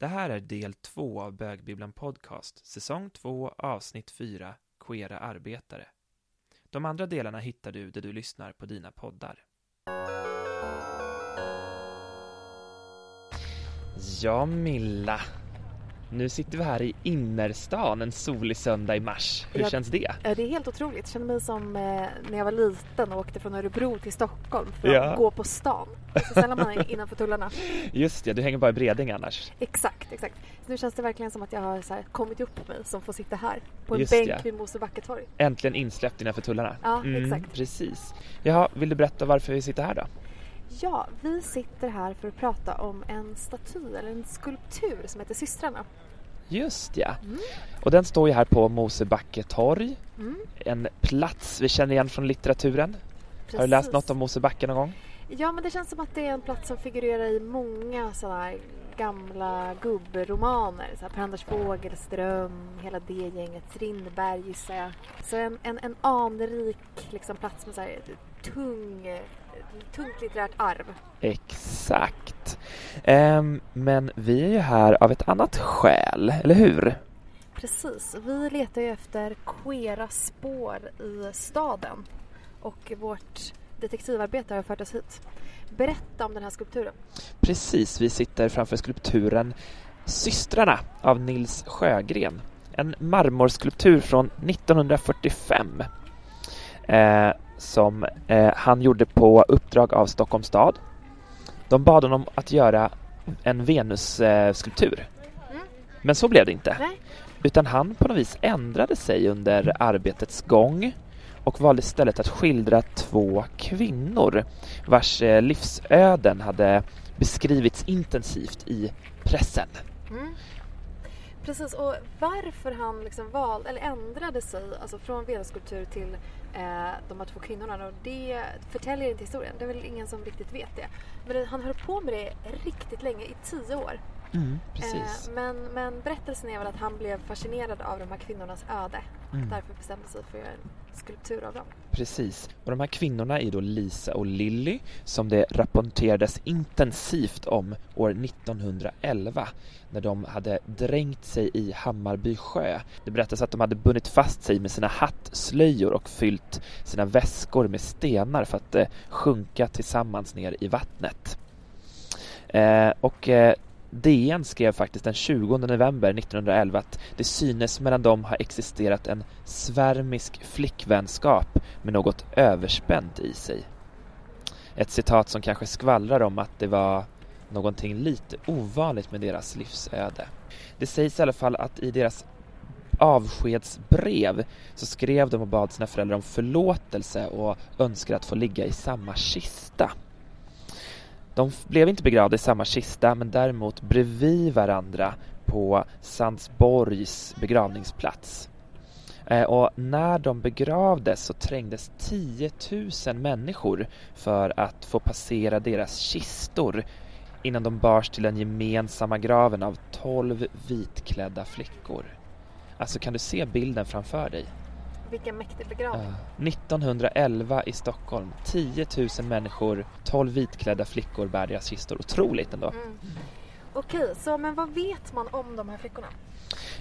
Det här är del två av Bögbibblan Podcast, säsong 2, avsnitt 4, Queera arbetare. De andra delarna hittar du där du lyssnar på dina poddar. Ja, Milla. Nu sitter vi här i innerstan en solig söndag i mars. Hur Ja. känns det? Ja, det är helt otroligt. Jag känner mig som eh, när jag var liten och åkte från Örebro till Stockholm för att Ja. gå på stan. Så ställer man in- innanför tullarna. Just det, du hänger bara i Bredäng annars. Exakt, exakt. Så nu känns det verkligen som att jag har här, kommit upp mig som får sitta här på en Just bänk ja. vid Mosebacketorg. Äntligen insläppt innanför tullarna. Ja, exakt. Precis. Jaha, vill du berätta varför vi sitter här då? Ja, vi sitter här för att prata om en staty eller en skulptur som heter Systrarna. Just ja. Mm. Och den står ju här på Mosebacke torg. Mm, En plats vi känner igen från litteraturen. Har du läst precis. något om Mosebacke någon gång? Ja, men det känns som att det är en plats som figurerar i många sådana här gamla gubbromaner. Så här, Per Anders Fogelström, hela det gänget, Strindberg gissar jag. Så en, en, en anrik liksom, plats med så här, tung, tungt litterärt arv. Exakt. Ehm, men vi är ju här av ett annat skäl, eller hur? Precis, vi letar ju efter queera spår i staden och vårt detektivarbete har fört oss hit. Berätta om den här skulpturen. Precis, vi sitter framför skulpturen Systrarna av Nils Sjögren. En marmorskulptur från 1945 eh, som eh, han gjorde på uppdrag av Stockholms stad. De bad honom att göra en Venus-skulptur. Mm. Men så blev det inte. Nej. Utan han på något vis ändrade sig under arbetets gång och valde istället att skildra två kvinnor vars eh, livsöden hade beskrivits intensivt i pressen. Mm. Precis, och varför han liksom valde, eller ändrade sig alltså från Venusskulptur till eh, de här två kvinnorna, och det förtäljer inte historien. Det är väl ingen som riktigt vet det. Men han höll på med det riktigt länge, i tio år. Precis. Eh, men, men berättelsen är väl att han blev fascinerad av de här kvinnornas öde. Mm. Därför bestämde sig för att göra en skulptur av dem. Precis. Och de här kvinnorna är då Lisa och Lilly som det rapporterades intensivt om år 1911 när de hade dränkt sig i Hammarby sjö. Det berättas att de hade bundit fast sig med sina hattslöjor och fyllt sina väskor med stenar för att eh, sjunka tillsammans ner i vattnet. Eh, och eh, DN skrev faktiskt den 20 november 1911 att det synes mellan dem ha existerat en svärmisk flickvänskap med något överspänt i sig. Ett citat som kanske skvallrar om att det var någonting lite ovanligt med deras livsöde. Det sägs i alla fall att i deras avskedsbrev så skrev de och bad sina föräldrar om förlåtelse och önskade att få ligga i samma kista. De blev inte begravda i samma kista men däremot bredvid varandra på Sandsborgs begravningsplats. Eh, och när de begravdes så trängdes 10 000 människor för att få passera deras kistor innan de bars till den gemensamma graven av 12 vitklädda flickor. Alltså kan du se bilden framför dig? Vilken mäktig begravning. Ja. 1911 i Stockholm. 10 000 människor, 12 vitklädda flickor bär deras kistor. Otroligt ändå. Mm. Okej, så men vad vet man om de här flickorna?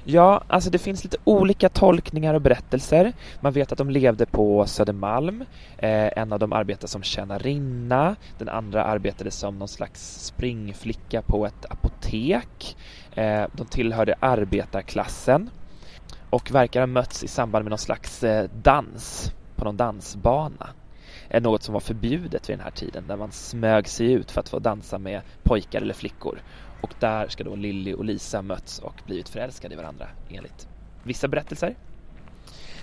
Ja, alltså det finns lite olika tolkningar och berättelser. Man vet att de levde på Södermalm. Eh, en av dem arbetade som tjänarinna. Den andra arbetade som någon slags springflicka på ett apotek. Eh, de tillhörde arbetarklassen och verkar ha mötts i samband med någon slags eh, dans på någon dansbana. Något som var förbjudet vid den här tiden, där man smög sig ut för att få dansa med pojkar eller flickor. Och där ska då Lilly och Lisa mötts och blivit förälskade i varandra enligt vissa berättelser.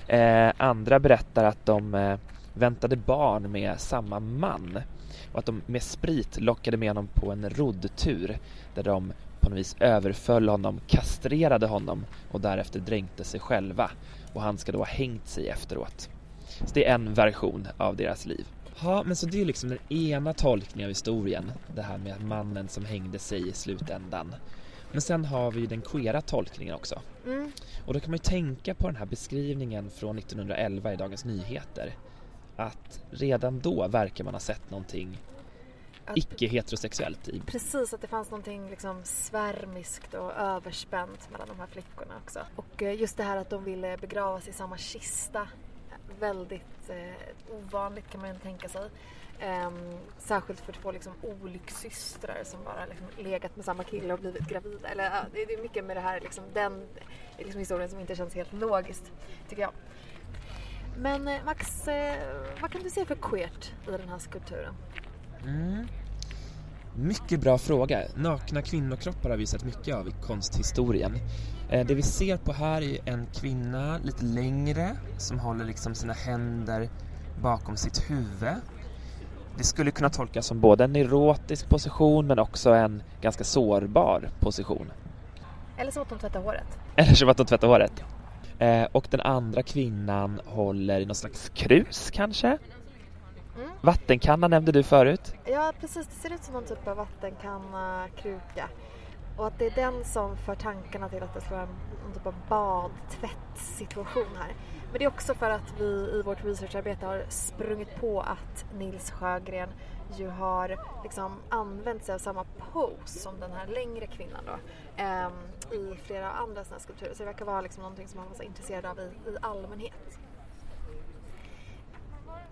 Eh, andra berättar att de eh, väntade barn med samma man och att de med sprit lockade med honom på en roddtur där de på något vis överföll honom, kastrerade honom och därefter dränkte sig själva och han ska då ha hängt sig efteråt. Så det är en version av deras liv. Ja, men så det är liksom den ena tolkningen av historien. Det här med mannen som hängde sig i slutändan. Men sen har vi ju den queera tolkningen också. Mm. Och då kan man ju tänka på den här beskrivningen från 1911 i Dagens Nyheter. Att redan då verkar man ha sett någonting icke-heterosexuellt i. Precis, att det fanns någonting liksom svärmiskt och överspänt mellan de här flickorna också. Och eh, just det här att de ville begravas i samma kista. Väldigt eh, ovanligt kan man tänka sig. Ehm, särskilt för två liksom olyckssystrar som bara liksom legat med samma kille och blivit gravida. Eller, ja, det, det är mycket med det här, liksom, den liksom, historien som inte känns helt logiskt, tycker jag. Men eh, Max, eh, vad kan du se för queert i den här skulpturen? Mm. Mycket bra fråga. Nakna kvinnokroppar har vi sett mycket av i konsthistorien. Eh, Det vi ser på här är en kvinna lite längre som håller liksom sina händer bakom sitt huvud. Det skulle kunna tolkas som både en erotisk position men också en ganska sårbar position. Eller så att de tvättar håret. Eller som att de tvättar håret. Eh, Och den andra kvinnan håller i någon slags krus kanske? Vattenkanna nämnde du förut. Ja, precis. Det ser ut som någon typ av vattenkanna, kruka. Och att det är den som för tankarna till att det ska vara någon typ av badtvättssituation här. Men det är också för att vi i vårt researcharbete har sprungit på att Nils Sjögren ju har liksom använt sig av samma pose som den här längre kvinnan då eh, i flera andra sådana här skulpturer. Så det verkar vara liksom någonting som han var så intresserad av i, i allmänhet.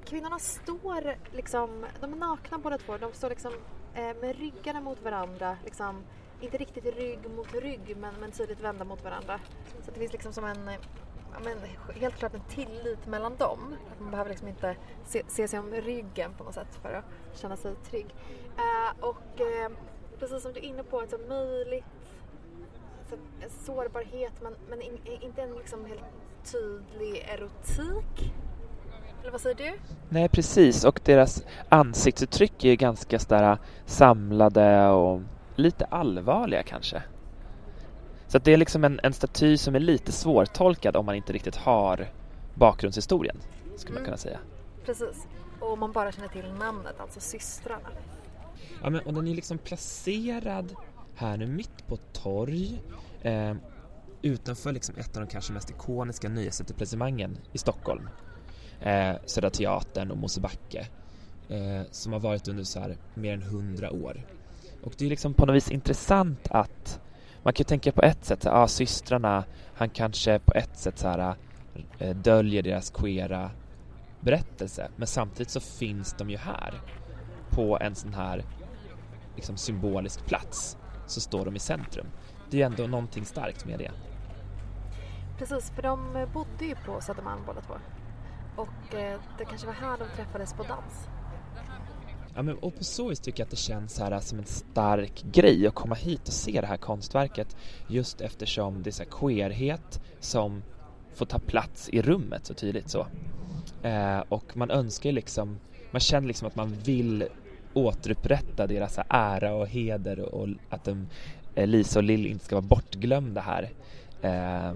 Kvinnorna står liksom, de är nakna båda två. De står liksom eh, med ryggarna mot varandra. Liksom, inte riktigt rygg mot rygg men, men tydligt vända mot varandra. Så det finns liksom som en, ja, men, helt klart en tillit mellan dem. Att man behöver liksom inte se, se sig om ryggen på något sätt för att känna sig trygg. Eh, och eh, precis som du är inne på, alltså möjligt så, en sårbarhet men, men in, inte en liksom helt tydlig erotik. Eller vad säger du? Nej, precis. Och deras ansiktsuttryck är ju ganska sådär samlade och lite allvarliga kanske. Så det är liksom en, en staty som är lite svårtolkad om man inte riktigt har bakgrundshistorien, skulle man Mm. kunna säga. Precis. Och om man bara känner till namnet, alltså systrarna. Ja, men, och den är liksom placerad här nu mitt på ett torg eh, utanför liksom ett av de kanske mest ikoniska nöjesetablissemangen i Stockholm. Eh, Södra Teatern och Mosebacke eh, som har varit under så här mer än hundra år. Och det är liksom på något vis intressant att man kan ju tänka på ett sätt, ja ah, systrarna, han kanske på ett sätt så här eh, döljer deras queera berättelse men samtidigt så finns de ju här på en sån här liksom symbolisk plats så står de i centrum. Det är ju ändå någonting starkt med det. Precis, för de bodde ju på Södermalm båda två. Och eh, det kanske var här de träffades på dans. Ja, men, och på så vis tycker jag att det känns här eh, som en stark grej att komma hit och se det här konstverket just eftersom det är så här queerhet som får ta plats i rummet så tydligt så. Eh, och man önskar ju liksom, man känner liksom att man vill återupprätta deras ära och heder och, och att de, eh, Lisa och Lill inte ska vara bortglömda här. Eh,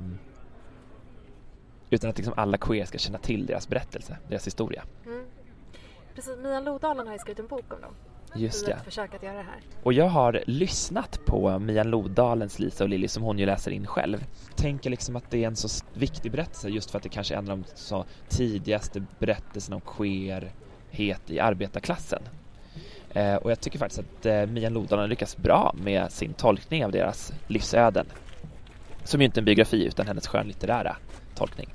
utan att liksom alla queer ska känna till deras berättelse, deras historia. Mm. Precis, Mia Lodalen har ju skrivit en bok om dem. Just ett försök att göra det här. Och jag har lyssnat på Mian Lodalens Lisa och Lilly som hon ju läser in själv. Tänker liksom att det är en så viktig berättelse just för att det kanske är en av de så tidigaste berättelserna om queerhet i arbetarklassen. Eh, och jag tycker faktiskt att eh, Mian Lodalen lyckas bra med sin tolkning av deras livsöden. Som ju inte är en biografi utan hennes skönlitterära tolkning.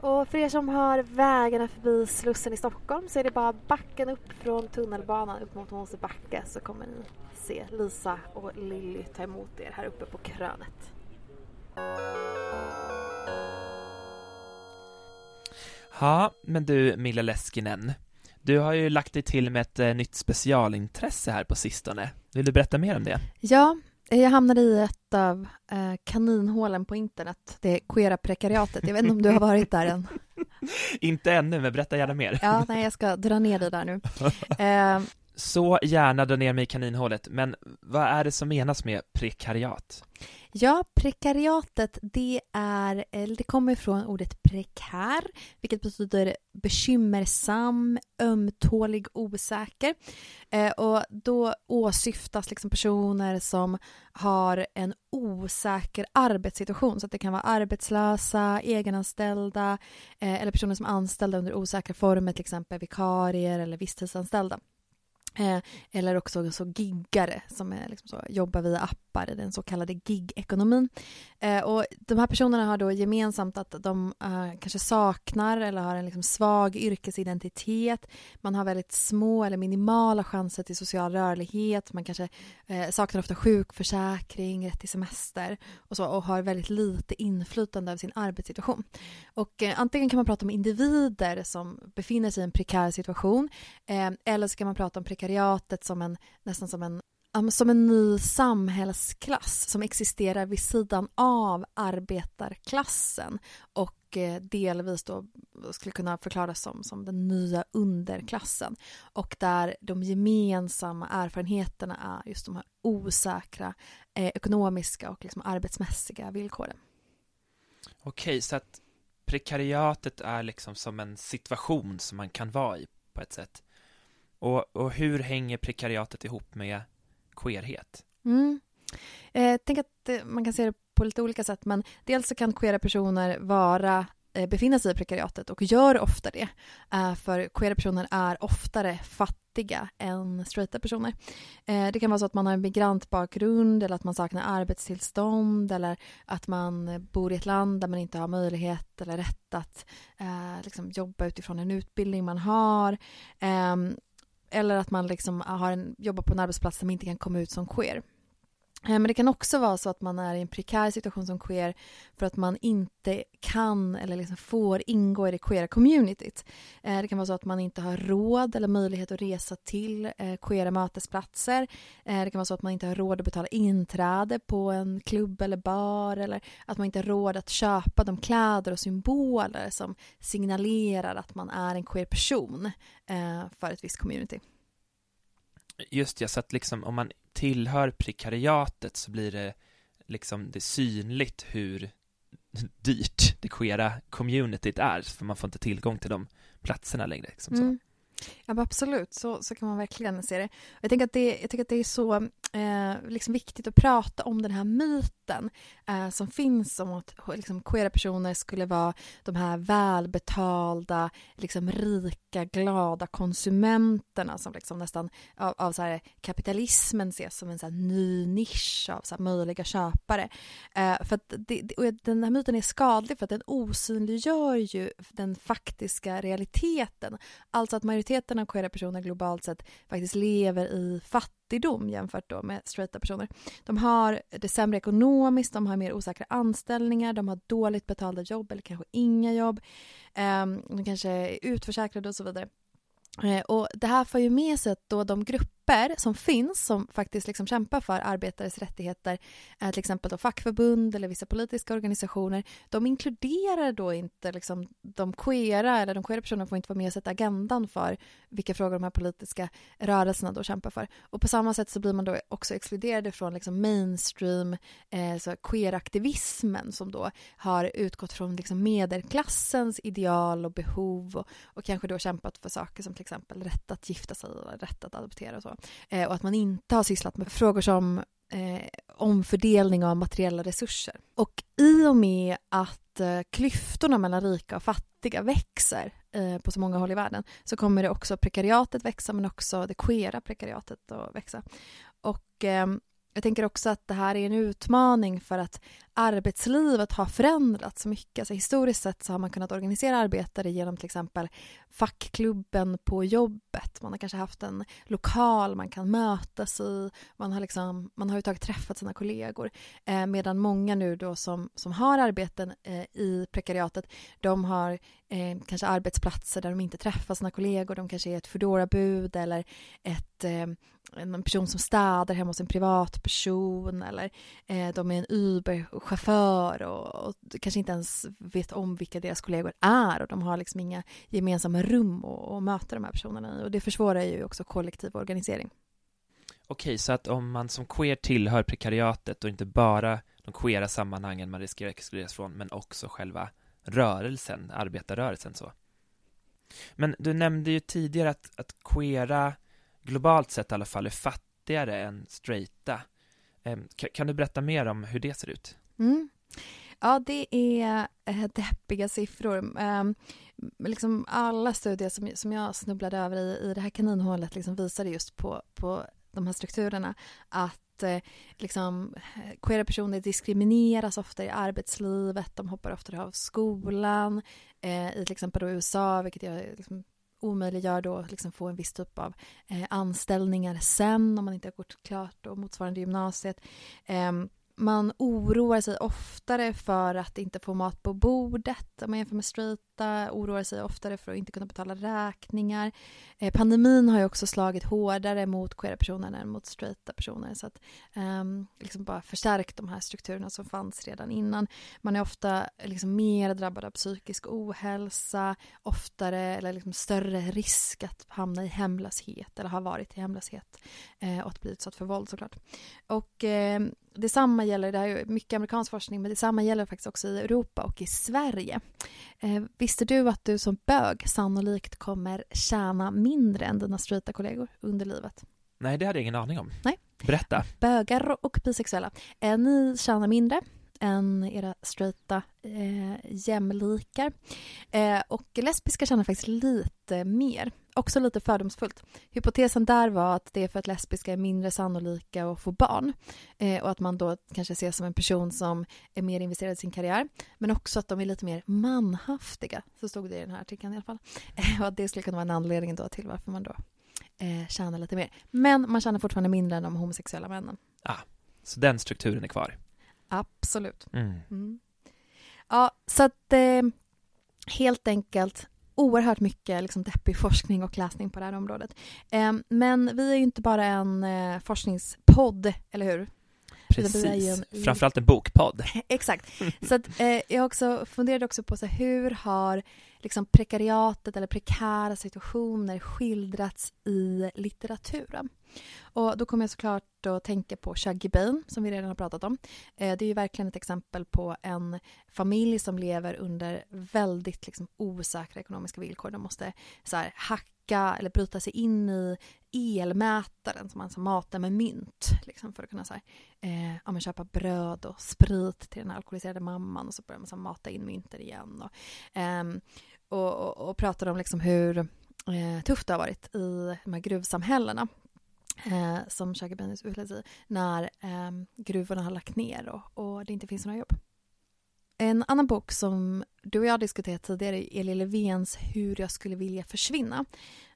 Och för er som har vägarna förbi Slussen i Stockholm så är det bara backen upp från tunnelbanan upp mot Mosebacke så kommer ni se Lisa och Lilly ta emot er här uppe på krönet. Ja, men du Milla Leskinen. Du har ju lagt dig till med ett eh, nytt specialintresse här på sistone. Vill du berätta mer om det? Ja, jag hamnade i ett av eh, kaninhålen på internet, det queera prekariatet. Jag vet inte om du har varit där än? Inte ännu, men berätta gärna mer. Ja, nej, jag ska dra ner dig där nu. Eh, Så gärna dra ner mig i kaninhålet, men vad är det som menas med prekariat? Ja, prekariatet det, är, eller det kommer från ordet prekär, vilket betyder bekymmersam, ömtålig, osäker. Eh, och då åsyftas liksom personer som har en osäker arbetssituation, så att det kan vara arbetslösa, egenanställda eh, eller personer som är anställda under osäkra former, till exempel vikarier eller visstidsanställda. Eh, eller också så giggare som är liksom så, jobbar via appar i den så kallade gig-ekonomin. Eh, och de här personerna har då gemensamt att de eh, kanske saknar eller har en liksom svag yrkesidentitet. Man har väldigt små eller minimala chanser till social rörlighet. Man kanske eh, saknar ofta sjukförsäkring, rätt till semester och, så, och har väldigt lite inflytande över sin arbetssituation. Och eh, antingen kan man prata om individer som befinner sig i en prekär situation eh, eller så kan man prata om prekariatet som en, nästan som en som en ny samhällsklass som existerar vid sidan av arbetarklassen och eh, delvis då skulle kunna förklaras som, som den nya underklassen och där de gemensamma erfarenheterna är just de här osäkra eh, ekonomiska och liksom arbetsmässiga villkoren. Okej, så att prekariatet är liksom som en situation som man kan vara i på ett sätt. Och, och hur hänger prekariatet ihop med queerhet? Mm. Eh, tänk att eh, man kan se det på lite olika sätt, men dels så kan queera personer vara eh, befinna sig i prekariatet och gör ofta det. Eh, för queera personer är oftare fattiga än straighta personer. Det kan vara så att man har en migrantbakgrund eller att man saknar arbetstillstånd eller att man bor i ett land där man inte har möjlighet eller rätt att liksom jobba utifrån en utbildning man har. Ehm, eller att man liksom har en, jobbar på en arbetsplats där man inte kan komma ut som queer. Eh, men det kan också vara så att man är i en prekär situation som queer för att man inte kan eller liksom får ingå i det queera communityt. Eh, det kan vara så att man inte har råd eller möjlighet att resa till eh, queera mötesplatser. Det kan vara så att man inte har råd att betala inträde på en klubb eller bar eller att man inte har råd att köpa de kläder och symboler som signalerar att man är en queer person för ett visst community. Just ja, så att liksom om man tillhör prekariatet så blir det liksom det synligt hur dyrt det queera communityt är, för man får inte tillgång till de platserna längre. Liksom mm. Ja, absolut, så, så kan man verkligen se det. Jag, tänker att det, jag tycker att det är så eh, liksom viktigt att prata om den här myten eh, som finns om att liksom, queera personer skulle vara de här välbetalda, liksom, rika, glada konsumenterna som liksom nästan av, av så här, kapitalismen ses som en så här, ny nisch av så här, möjliga köpare. Eh, för att det, och den här myten är skadlig för att den osynliggör ju den faktiska realiteten. Alltså att majoriteten av queera personer globalt sett faktiskt lever i fattigdom jämfört då med straighta personer. De har det sämre ekonomiskt, de har mer osäkra anställningar, de har dåligt betalda jobb eller kanske inga jobb. Ehm, de kanske är utförsäkrade och så vidare. Eh, och det här får ju med sig att då de grupper som finns som faktiskt liksom kämpar för arbetares rättigheter, eh, till exempel då fackförbund eller vissa politiska organisationer, de inkluderar då inte liksom de queera eller de queera personerna får inte vara med och sätta agendan för vilka frågor de här politiska rörelserna då kämpar för. Och på samma sätt så blir man då också exkluderade från liksom mainstream eh, så som då har utgått från liksom medelklassens ideal och behov och, och kanske då kämpat för saker som till exempel rätt att gifta sig rätt att adoptera och så. Eh, och att man inte har sysslat med frågor som eh, omfördelning av materiella resurser. Och i och med att eh, klyftorna mellan rika och fattiga växer eh, på så många håll i världen så kommer det också prekariatet växa men också det queera prekariatet att växa. Och eh, jag tänker också att det här är en utmaning för att arbetslivet har förändrats mycket. Alltså historiskt sett så har man kunnat organisera arbetare genom till exempel fackklubben på jobbet. Man har kanske haft en lokal man kan mötas i. Man har, liksom, man har överhuvudtaget träffat sina kollegor. Eh, medan många nu då som, som har arbeten eh, i prekariatet, de har eh, kanske arbetsplatser där de inte träffar sina kollegor. De kanske är ett Foodora-bud eller ett, eh, en person som städar hemma hos en privatperson eller eh, de är en Uber chaufför och, och, kanske inte ens vet om vilka deras kollegor är och de har liksom inga gemensamma rum att möta de här personerna i och det försvårar ju också kollektiv organisering. Okej, så att om man som queer tillhör prekariatet och inte bara de queera sammanhangen man riskerar att exkluderas från men också själva rörelsen, arbetarrörelsen så. Men du nämnde ju tidigare att, att queera globalt sett i alla fall är fattigare än straighta. Ehm, kan du berätta mer om hur det ser ut? Mm. Ja, det är eh, deppiga siffror. Ehm, liksom alla studier som, som jag snubblade över i, i det här kaninhålet liksom visade just på, på de här strukturerna att eh, liksom, eh, queera personer diskrimineras ofta i arbetslivet, de hoppar ofta av skolan, eh, i till exempel då USA, vilket jag liksom, omöjliggör då liksom få en viss typ av eh, anställningar sen om man inte har gått klart då motsvarande gymnasiet. Eh, man oroar sig oftare för att inte få mat på bordet om man jämför med straighta, oroar sig oftare för att inte kunna betala räkningar. Eh, pandemin har ju också slagit hårdare mot queera personer än mot straighta personer så att eh, liksom bara förstärkt de här strukturerna som fanns redan innan. Man är ofta liksom mer drabbad av psykisk ohälsa, oftare eller liksom större risk att hamna i hemlöshet eller ha varit i hemlöshet eh, och att bli utsatt för våld såklart. Och eh, detsamma gäller, det här är mycket amerikansk forskning, men detsamma gäller faktiskt också i Europa och i Sverige. Eh, visste du att du som bög sannolikt kommer tjäna mindre än dina straighta kollegor under livet? Nej, det hade jag ingen aning om. Nej. Berätta. Bögar och bisexuella. Eh, ni tjänar mindre än era straighta eh, jämlikar. Eh, och lesbiska tjänar faktiskt lite mer. Också lite fördomsfullt. Hypotesen där var att det är för att lesbiska är mindre sannolika att få barn eh, och att man då kanske ses som en person som är mer investerad i sin karriär. Men också att de är lite mer manhaftiga, så stod det i den här artikeln i alla fall. Eh, och att det skulle kunna vara en anledning då till varför man då eh, tjänar lite mer. Men man tjänar fortfarande mindre än de homosexuella männen. Ah, så den strukturen är kvar? Absolut. Mm. Mm. Ja, så att eh, helt enkelt oerhört mycket liksom, deppig forskning och läsning på det här området. Eh, men vi är ju inte bara en eh, forskningspodd, eller hur? Precis, en... framförallt en bokpodd. Exakt. Så att, eh, jag också funderade också på så här, hur har liksom, prekariatet eller prekära situationer skildrats i litteraturen? Och då kommer jag såklart att tänka på Shaggy Bane som vi redan har pratat om. Eh, det är ju verkligen ett exempel på en familj som lever under väldigt liksom, osäkra ekonomiska villkor. De måste så här, hacka eller bryta sig in i elmätaren som man alltså matar med mynt liksom, för att kunna så här, eh, ja, köpa bröd och sprit till den alkoholiserade mamman och så börjar man så mata in mynten igen. Och, eh, och, och, och pratar om liksom hur eh, tufft det har varit i de här gruvsamhällena eh, som Shaggy Bennis utlöser i när eh, gruvorna har lagt ner och, och det inte finns några jobb. En annan bok som du och jag har diskuterat tidigare är Eli Levens Hur jag skulle vilja försvinna.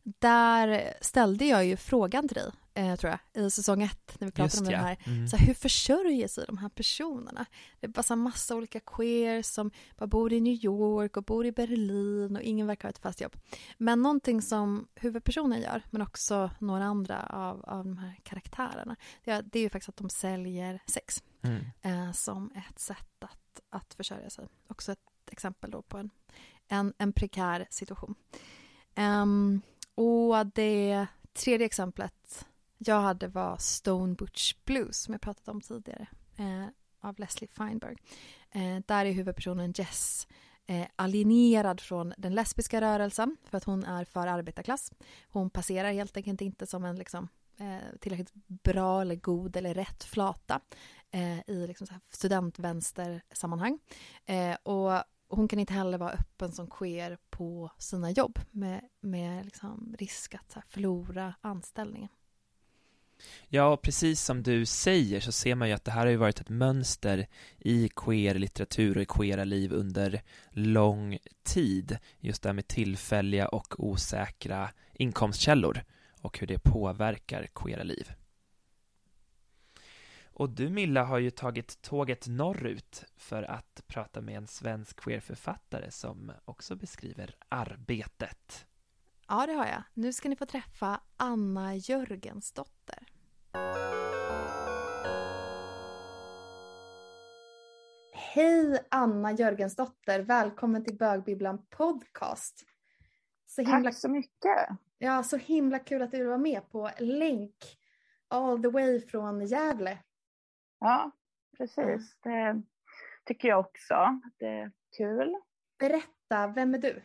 Där ställde jag ju frågan till dig, eh, tror jag, i säsong ett när vi pratade om ja. den här. Mm. Så hur försörjer sig de här personerna? Det är bara en massa olika queers som bara bor i New York och bor i Berlin och ingen verkar ha ett fast jobb. Men någonting som huvudpersonen gör, men också några andra av, av de här karaktärerna, det är, det är ju faktiskt att de säljer sex mm. eh, som ett sätt att, att försörja sig. Också ett exempel då på en, en, en prekär situation. Um, och det tredje exemplet jag hade var Stone Butch Blues som jag pratat om tidigare eh, av Leslie Feinberg. Eh, där är huvudpersonen Jess eh, alienerad från den lesbiska rörelsen för att hon är för arbetarklass. Hon passerar helt enkelt inte som en liksom, eh, tillräckligt bra eller god eller rätt flata eh, i liksom studentvänstersammanhang. Eh, och hon kan inte heller vara öppen som queer på sina jobb med, med liksom risk att förlora anställningen. Ja, precis som du säger så ser man ju att det här har ju varit ett mönster i queer-litteratur och i queera liv under lång tid. Just det här med tillfälliga och osäkra inkomstkällor och hur det påverkar queera liv. Och du Milla har ju tagit tåget norrut för att prata med en svensk queerförfattare som också beskriver arbetet. Ja, det har jag. Nu ska ni få träffa Anna Jörgensdotter. Hej Anna Jörgensdotter, välkommen till Bögbibblan podcast. Så himla... Tack så mycket. Ja, så himla kul att du vara med på länk all the way från Gävle. Ja, precis. Det tycker jag också. Det är kul. Berätta, vem är du?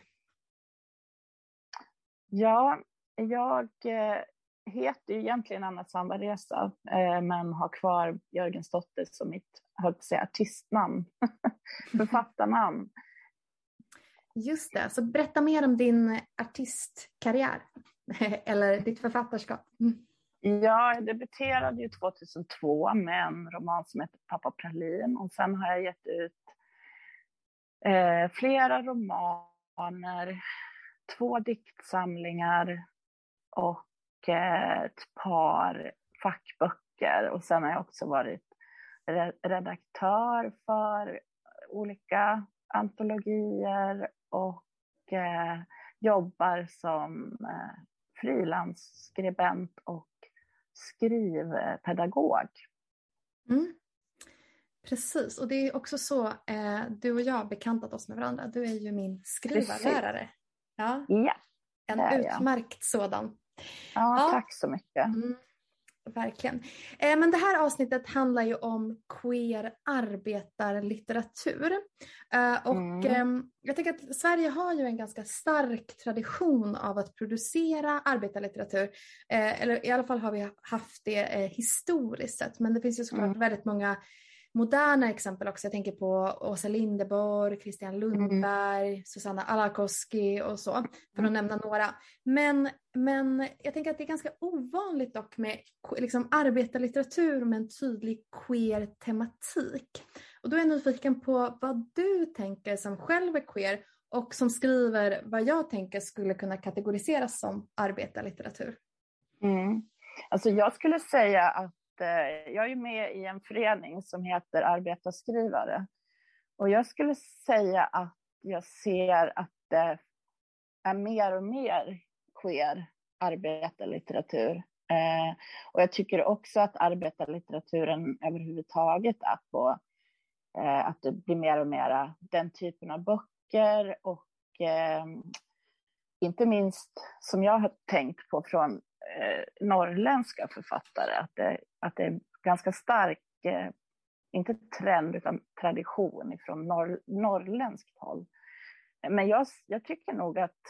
Ja, jag eh, heter ju egentligen Anna Sambaresa eh, men har kvar Jörgensdotter som mitt höll på att säga, artistnamn, författarnamn. Just det, så berätta mer om din artistkarriär eller ditt författarskap. Mm. Ja, jag debuterade ju 2002 med en roman som heter Pappa Pralin och sen har jag gett ut eh, flera romaner, två diktsamlingar och ett par fackböcker. Och sen har jag också varit redaktör för olika antologier och eh, jobbar som eh, frilansskribent och skrivpedagog. Mm. Precis, och det är också så eh, du och jag har bekantat oss med varandra. Du är ju min skrivarlärare. Ja, ja en utmärkt sådan. Ja, ja, tack så mycket. Mm. Verkligen. Eh, men det här avsnittet handlar ju om queer arbetarlitteratur. Eh, och mm. eh, jag tänker att Sverige har ju en ganska stark tradition av att producera arbetarlitteratur. Eh, eller i alla fall har vi haft det eh, historiskt sett. Men det finns ju såklart mm. väldigt många moderna exempel också. Jag tänker på Åsa Linderborg, Christian mm. Lundberg, mm. Susanna Alakoski och så, för att mm. nämna några. Men, men jag tänker att det är ganska ovanligt dock med liksom, arbetarlitteratur med en tydlig queer tematik. Och då är jag nyfiken på vad du tänker som själv är queer och som skriver vad jag tänker skulle kunna kategoriseras som arbetarlitteratur. Mm. Alltså jag skulle säga att Eh, jag är med i en förening som heter Arbetarskrivare. Och jag skulle säga att jag ser att eh, det är mer och mer sker arbetarlitteratur. Eh, och jag tycker också att arbetarlitteraturen överhuvudtaget är på eh, att det blir mer och mer den typen av böcker och eh, inte minst som jag har tänkt på från eh, norrländska författare, att det, att det är ganska stark, eh, inte trend utan tradition ifrån norr, norrländskt håll. Men jag, jag tycker nog att,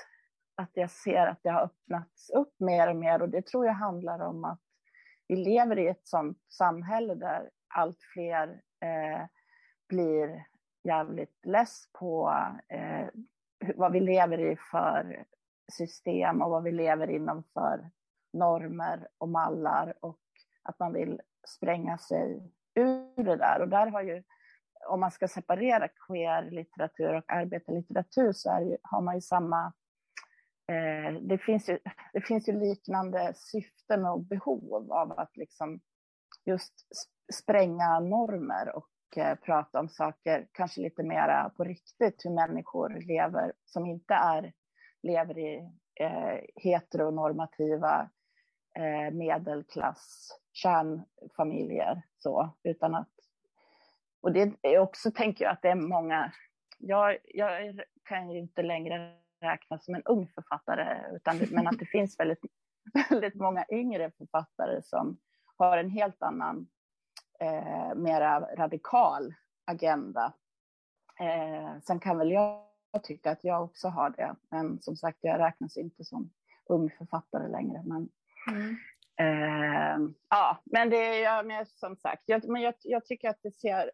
att jag ser att det har öppnats upp mer och mer och det tror jag handlar om att vi lever i ett sånt samhälle där allt fler eh, blir jävligt less på eh, vad vi lever i för system och vad vi lever inom för normer och mallar och att man vill spränga sig ur det där. Och där har ju, om man ska separera queer-litteratur och arbetarlitteratur så är, har man ju samma eh, det, finns ju, det finns ju liknande syften och behov av att liksom just spränga normer och eh, prata om saker, kanske lite mera på riktigt, hur människor lever som inte är, lever i eh, heteronormativa eh, medelklass, kärnfamiljer. Så, utan att, och det är också, tänker jag, att det är många... Jag, jag kan ju inte längre räknas som en ung författare, utan, men att det finns väldigt, väldigt många yngre författare som har en helt annan, eh, mera radikal agenda. Eh, sen kan väl jag tycka att jag också har det, men som sagt, jag räknas inte som ung författare längre. Men Mm. Eh, ja, men det är jag med som sagt. Jag, men jag, jag, tycker att det ser,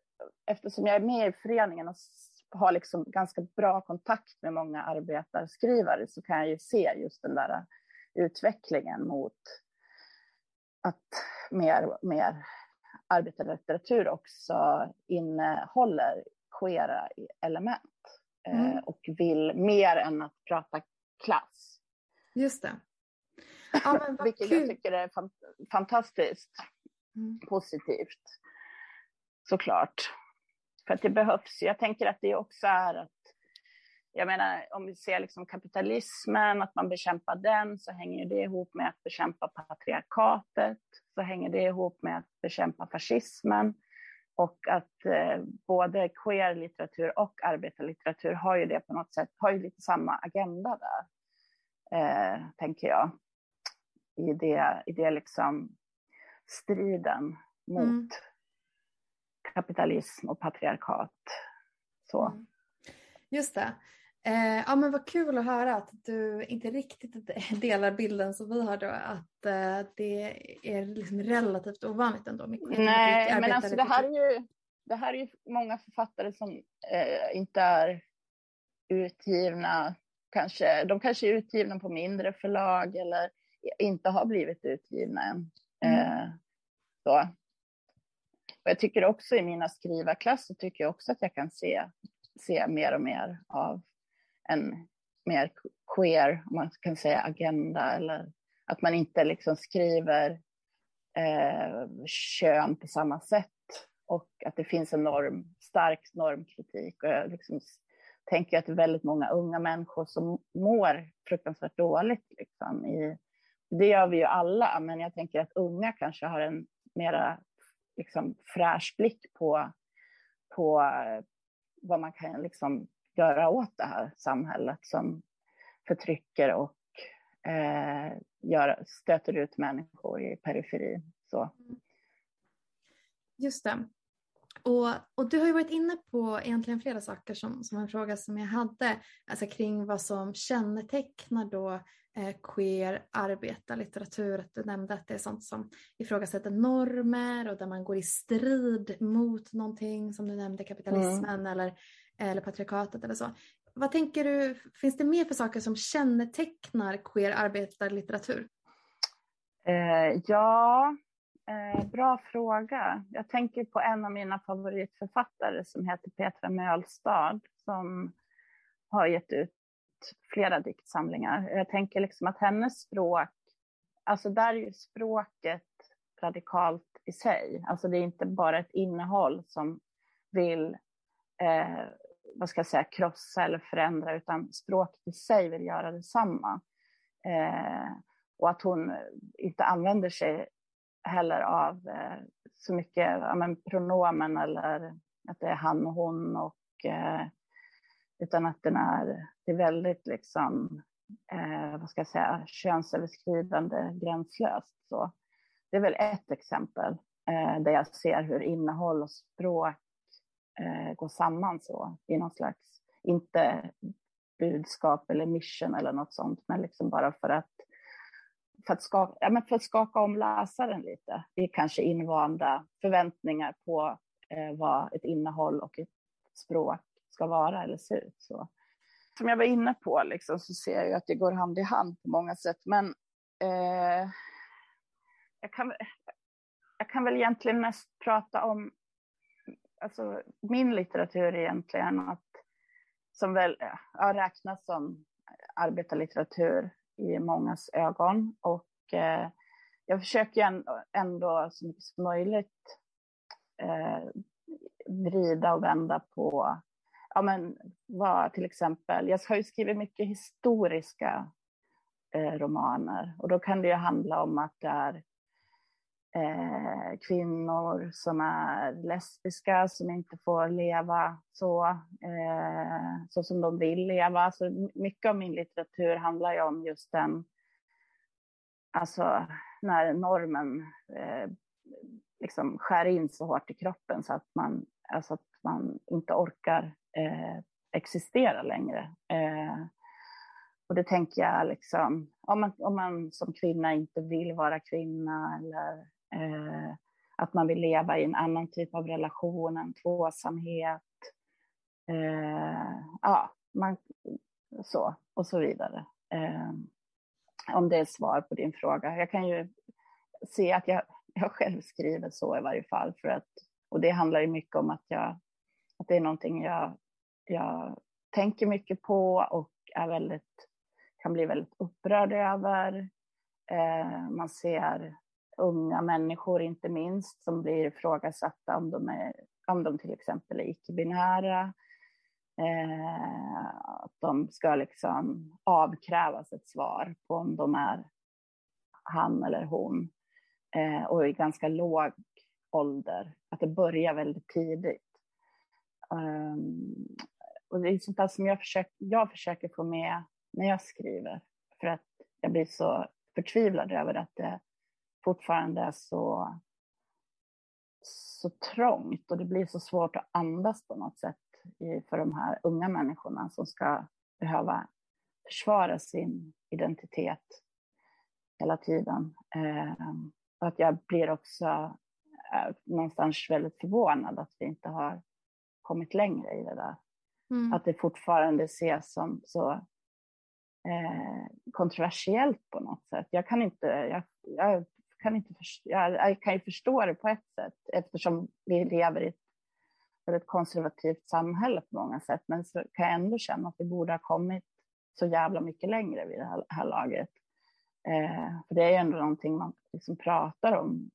eftersom jag är med i föreningen och har liksom ganska bra kontakt med många arbetarskrivare så kan jag ju se just den där utvecklingen mot att mer, mer arbetarlitteratur också innehåller queera element eh, mm. och vill mer än att prata klass. Just det. Ja, Vilket kul. jag tycker är fantastiskt mm. positivt. Såklart. För att det behövs. Jag tänker att det också är att jag menar, om vi ser liksom kapitalismen, att man bekämpar den, så hänger det ihop med att bekämpa patriarkatet, så hänger det ihop med att bekämpa fascismen. Och att eh, både queer-litteratur och arbetarlitteratur har ju det på något sätt, har ju lite samma agenda där, eh, tänker jag i det, i det liksom striden mot mm. kapitalism och patriarkat. Så. Mm. Just det. Eh, ja men vad kul att höra att du inte riktigt delar bilden som vi har då, att eh, det är liksom relativt ovanligt ändå. Med Nej, men alltså det här är ju, det här är ju många författare som eh, inte är utgivna, kanske, de kanske är utgivna på mindre förlag eller inte har blivit utgivna än. Mm. Eh, så. Och jag tycker också i mina skrivarklasser tycker jag också att jag kan se, se mer och mer av en mer queer, om man kan säga agenda, eller att man inte liksom skriver eh, kön på samma sätt och att det finns en norm, stark normkritik. Och jag liksom tänker att det är väldigt många unga människor som mår fruktansvärt dåligt. Liksom, i, det gör vi ju alla, men jag tänker att unga kanske har en mera liksom, fräsch blick på, på eh, vad man kan liksom, göra åt det här samhället som förtrycker och eh, gör, stöter ut människor i periferin. Så. Mm. Just det. Och, och du har ju varit inne på egentligen flera saker som, som en fråga som jag hade, alltså kring vad som kännetecknar då eh, queer arbetarlitteratur. Att du nämnde att det är sånt som ifrågasätter normer och där man går i strid mot någonting som du nämnde, kapitalismen mm. eller, eller patriarkatet eller så. Vad tänker du, finns det mer för saker som kännetecknar queer arbetarlitteratur? Eh, ja, eh, bra fråga. Jag tänker på en av mina favoritförfattare som heter Petra Mölstad som har gett ut flera diktsamlingar. Jag tänker liksom att hennes språk, alltså där är ju språket radikalt i sig. Alltså det är inte bara ett innehåll som vill eh, vad ska jag säga, krossa eller förändra, utan språket i sig vill göra detsamma. Eh, och att hon inte använder sig heller av eh, så mycket ja, men, pronomen eller att det är han och hon, och, eh, utan att den är, det är väldigt liksom, eh, vad ska jag säga, könsöverskridande, gränslöst. Så det är väl ett exempel eh, där jag ser hur innehåll och språk eh, går samman så i någon slags, inte budskap eller mission eller något sånt, men liksom bara för att, för att, skaka, ja, men för att skaka om läsaren lite. Det är kanske invanda förväntningar på eh, vad ett innehåll och ett språk ska vara eller se ut. Så. Som jag var inne på liksom, så ser jag ju att det går hand i hand på många sätt, men eh, jag, kan, jag kan väl egentligen mest prata om alltså, min litteratur egentligen, att, som väl ja, räknas som arbetarlitteratur i mångas ögon. Och eh, jag försöker ändå så mycket som möjligt eh, vrida och vända på, ja men vad till exempel, jag har ju skrivit mycket historiska eh, romaner och då kan det ju handla om att det är eh, kvinnor som är lesbiska, som inte får leva så, eh, så som de vill leva. Så mycket av min litteratur handlar ju om just den, alltså när normen eh, liksom skär in så hårt i kroppen så att man, alltså att man inte orkar eh, existera längre. Eh, och det tänker jag liksom, om man, om man som kvinna inte vill vara kvinna eller Eh, att man vill leva i en annan typ av relation, en tvåsamhet. Eh, ja, man, så och så vidare. Eh, om det är svar på din fråga. Jag kan ju se att jag, jag själv skriver så i varje fall. För att, och det handlar ju mycket om att, jag, att det är någonting jag, jag tänker mycket på och är väldigt, kan bli väldigt upprörd över. Eh, man ser unga människor inte minst som blir ifrågasatta om de, är, om de till exempel är icke-binära. Eh, att de ska liksom avkrävas ett svar på om de är han eller hon. Eh, och i ganska låg ålder, att det börjar väldigt tidigt. Ehm, och det är sånt där som jag försöker, jag försöker få med när jag skriver, för att jag blir så förtvivlad över att det fortfarande är så, så trångt och det blir så svårt att andas på något sätt för de här unga människorna som ska behöva försvara sin identitet hela tiden. Ehm, och att jag blir också eh, någonstans väldigt förvånad att vi inte har kommit längre i det där. Mm. Att det fortfarande ses som så eh, kontroversiellt på något sätt. Jag kan inte, jag, jag kan inte jag, jag, kan ju förstå det på ett sätt eftersom vi lever i ett väldigt konservativt samhälle på många sätt. Men så kan jag ändå känna att vi borde ha kommit så jävla mycket längre vid det här, här laget. Eh, för det är ju ändå någonting man liksom pratar om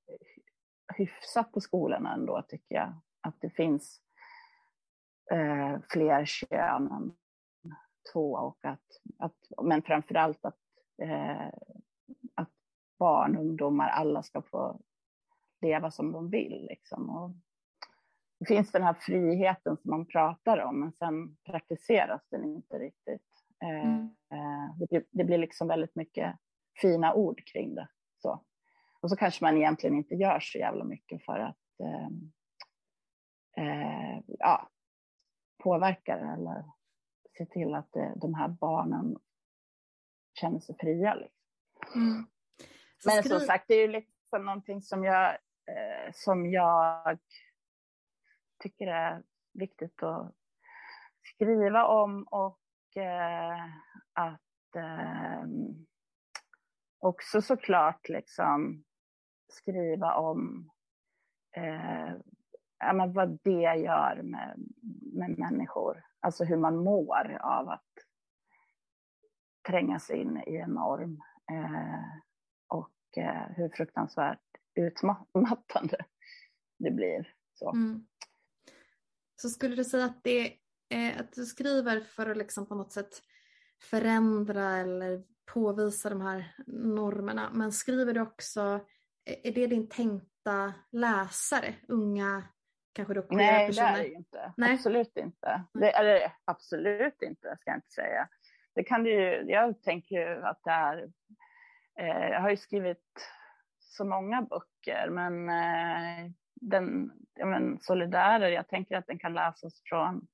hyfsat på skolorna ändå, tycker jag. Att det finns eh, fler kön än två och att, att men framför allt att, eh, att barn, ungdomar, alla ska få leva som de vill. Liksom. Och det finns den här friheten som man pratar om, men sen praktiseras den inte riktigt. Eh, mm. Eh, det, blir, det blir liksom väldigt mycket fina ord kring det. Så. Och så kanske man egentligen inte gör så jävla mycket för att eh, eh, ja, påverka det eller se till att det, de här barnen känner sig fria. Liksom. Mm. Men som sagt, det är ju liksom någonting som jag, eh, som jag tycker är viktigt att skriva om och eh, att eh, också såklart liksom skriva om eh, ja, men vad det gör med, med människor. Alltså hur man mår av att trängas in i en norm. Eh, och eh, hur fruktansvärt utmattande det blir. Så. Mm. Så skulle du säga att, det, eh, att du skriver för att liksom på något sätt förändra eller påvisa de här normerna, men skriver du också, eh, är det din tänkta läsare, unga kanske då Nej, personer? Nej, det är det inte. Nej. Absolut inte. Det, eller absolut inte, ska jag inte säga. Det kan du ju, jag tänker ju att det är, eh, jag har ju skrivit så många böcker, men eh, den, ja men Solidarer, jag tänker att den kan läsas från,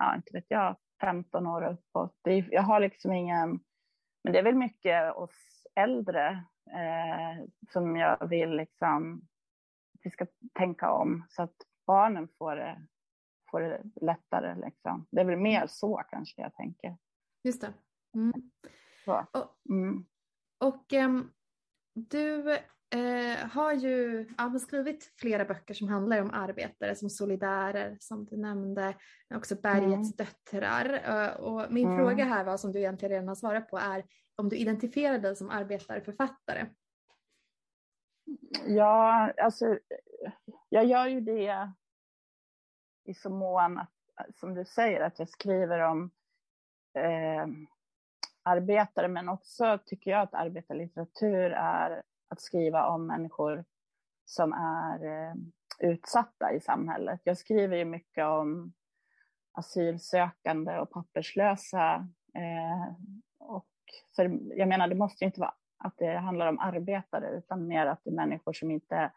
ja inte vet jag, 15 år uppåt. Det, jag har liksom ingen, men det är väl mycket oss äldre eh, som jag vill liksom vi ska tänka om så att barnen får det, får det lättare. Liksom. Det är väl mer så kanske jag tänker. Just det. Mm. Och, mm. och um, du eh, har ju ja, skrivit flera böcker som handlar om arbetare som Solidärer som du nämnde, också Bergets mm. döttrar. Uh, och min mm. fråga här var som du egentligen redan har svarat på är om du identifierar dig som arbetarförfattare. Ja, alltså jag gör ju det i så mån att, som du säger, att jag skriver om eh, arbetare, men också tycker jag att arbetarlitteratur är att skriva om människor som är eh, utsatta i samhället. Jag skriver ju mycket om asylsökande och papperslösa. Eh, och för jag menar, det måste ju inte vara att det handlar om arbetare, utan mer att det är människor som inte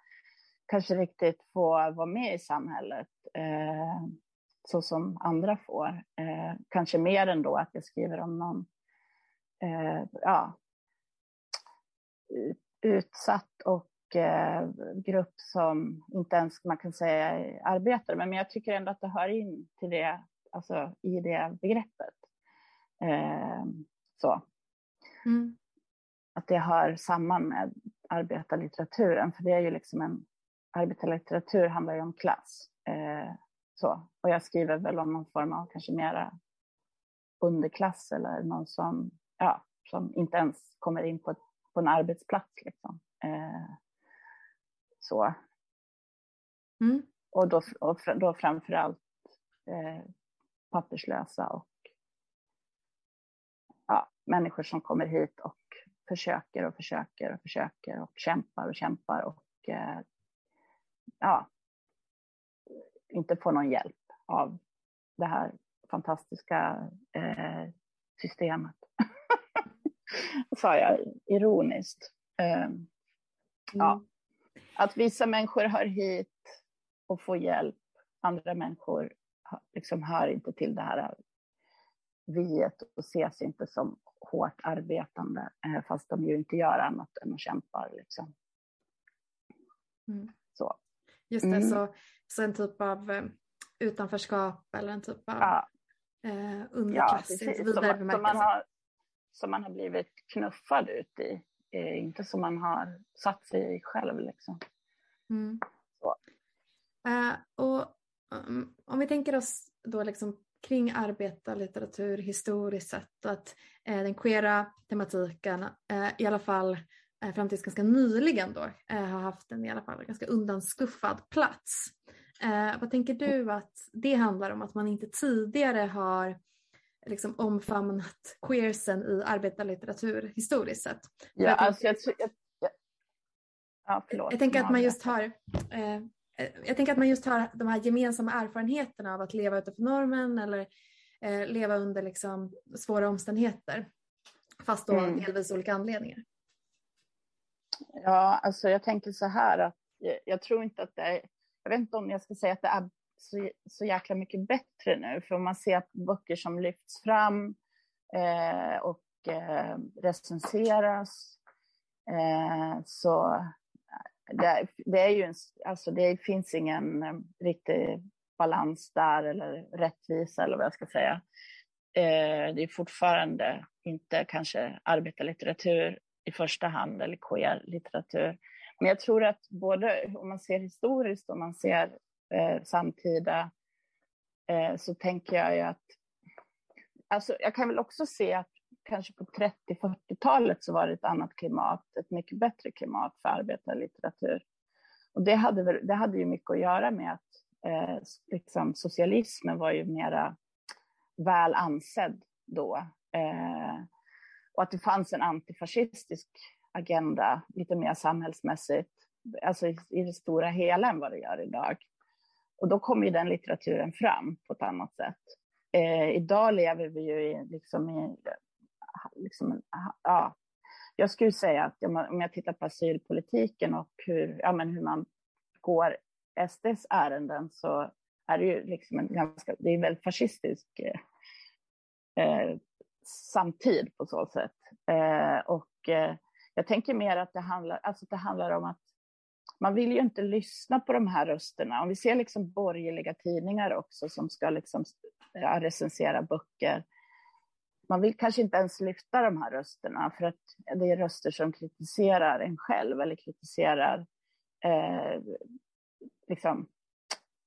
kanske riktigt får vara med i samhället eh, så som andra får. Eh, kanske mer än då att jag skriver om någon eh, ja, utsatt och eh, grupp som inte ens man kan säga är arbetare, men jag tycker ändå att det hör in till det, alltså i det begreppet. Eh, så. Mm. Att det hör samman med arbetarlitteraturen, för det är ju liksom en arbetarlitteratur handlar ju om klass. Eh, så. Och jag skriver väl om någon form av kanske mera underklass eller någon som, ja, som inte ens kommer in på, ett, på en arbetsplats. Liksom. Eh, så. Mm. Och då, och då framför allt eh, papperslösa och ja, människor som kommer hit och försöker och försöker och försöker och kämpar och kämpar och eh, ja, inte får någon hjälp av det här fantastiska eh, systemet. sa jag ironiskt. Eh, ja. Att vissa människor hör hit och får hjälp, andra människor liksom hör inte till det här viet och ses inte som hårt arbetande, eh, fast de ju inte gör annat än att kämpa. Liksom. Mm. Så. Just det, mm. så, så en typ av eh, utanförskap eller en typ av ja. eh, underklass ja, i vidare som, som, man har, som man har blivit knuffad ut i, eh, inte som man har satt sig i själv. Liksom. Mm. Uh, och um, om vi tänker oss då liksom kring arbetarlitteratur historiskt sett och att eh, den queera tematiken eh, i alla fall eh, fram tills ganska nyligen då eh, har haft en i alla fall ganska undanskuffad plats. Eh, vad tänker du att det handlar om att man inte tidigare har liksom omfamnat queersen i arbetarlitteratur historiskt sett? Ja, jag, alltså jag, jag, jag, ja, förlåt, jag tänker att man just har eh, jag tänker att man just har de här gemensamma erfarenheterna av att leva utanför normen eller eh, leva under liksom svåra omständigheter. Fast då mm. delvis olika anledningar. Ja, alltså jag tänker så här att jag, jag, tror inte att det är, jag vet inte om jag ska säga att det är så, så jäkla mycket bättre nu, för om man ser böcker som lyfts fram eh, och eh, recenseras eh, så det, det, är ju en, alltså det finns ingen eh, riktig balans där eller rättvisa eller vad jag ska säga. Eh, det är fortfarande inte kanske arbetarlitteratur i första hand eller queer-litteratur. Men jag tror att både om man ser historiskt och man ser eh, samtida eh, så tänker jag ju att Alltså, jag kan väl också se att kanske på 30-40-talet så var det ett annat klimat, ett mycket bättre klimat för arbetarlitteratur. Och det hade, väl, det hade ju mycket att göra med att eh, liksom, socialismen var ju mera väl ansedd då. Eh, och att det fanns en antifascistisk agenda, lite mer samhällsmässigt, alltså i, i det stora hela än vad det gör idag. Och då kom ju den litteraturen fram på ett annat sätt. Eh, idag lever vi ju i, liksom i liksom, ja, jag skulle säga att om jag tittar på asylpolitiken och hur, ja, men hur man går SDs ärenden så är det ju liksom en ganska, det är en väldigt fascistisk eh, eh, samtid på så sätt. Eh, och eh, jag tänker mer att det handlar, alltså det handlar om att man vill ju inte lyssna på de här rösterna. Om vi ser liksom borgerliga tidningar också som ska liksom eh, recensera böcker man vill kanske inte ens lyfta de här rösterna för att det är röster som kritiserar en själv eller kritiserar eh, liksom,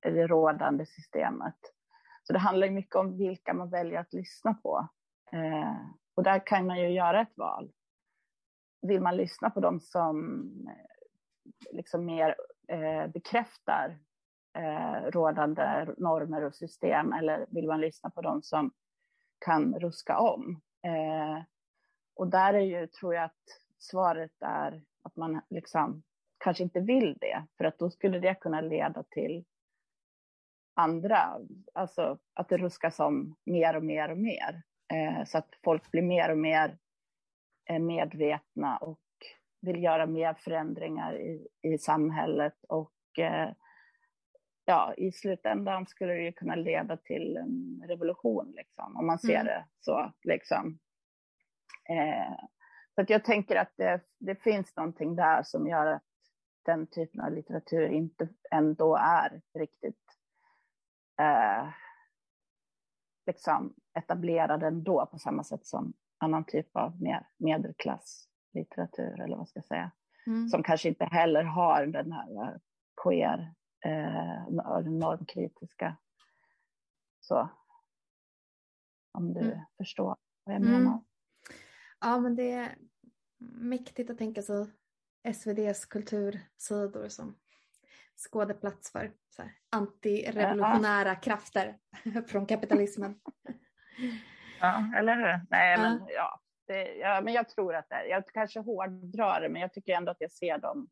det rådande systemet. Så det handlar mycket om vilka man väljer att lyssna på. Eh, och där kan man ju göra ett val. Vill man lyssna på dem som eh, liksom mer eh, bekräftar eh, rådande normer och system eller vill man lyssna på dem som kan ruska om. Eh, och där är ju, tror jag att svaret är att man liksom kanske inte vill det, för att då skulle det kunna leda till andra, alltså att det ruskas om mer och mer och mer, eh, så att folk blir mer och mer eh, medvetna och vill göra mer förändringar i, i samhället och eh, ja, i slutändan skulle det ju kunna leda till en revolution, liksom, om man ser mm. det så. Liksom. Eh, så att jag tänker att det, det, finns någonting där som gör att den typen av litteratur inte ändå är riktigt eh, liksom etablerad ändå på samma sätt som annan typ av mer medelklasslitteratur, eller vad ska jag säga. Mm. Som kanske inte heller har den här queer eh, normkritiska. Så. Om du mm. förstår vad jag menar. Mm. Ja, men det är mäktigt att tänka sig SVDs kultursidor som skådeplats för så här, antirevolutionära ja. krafter från kapitalismen. Ja, eller hur? Nej, ja. men ja. Det, ja, men jag tror att det är, jag kanske hårdrar det, men jag tycker ändå att jag ser de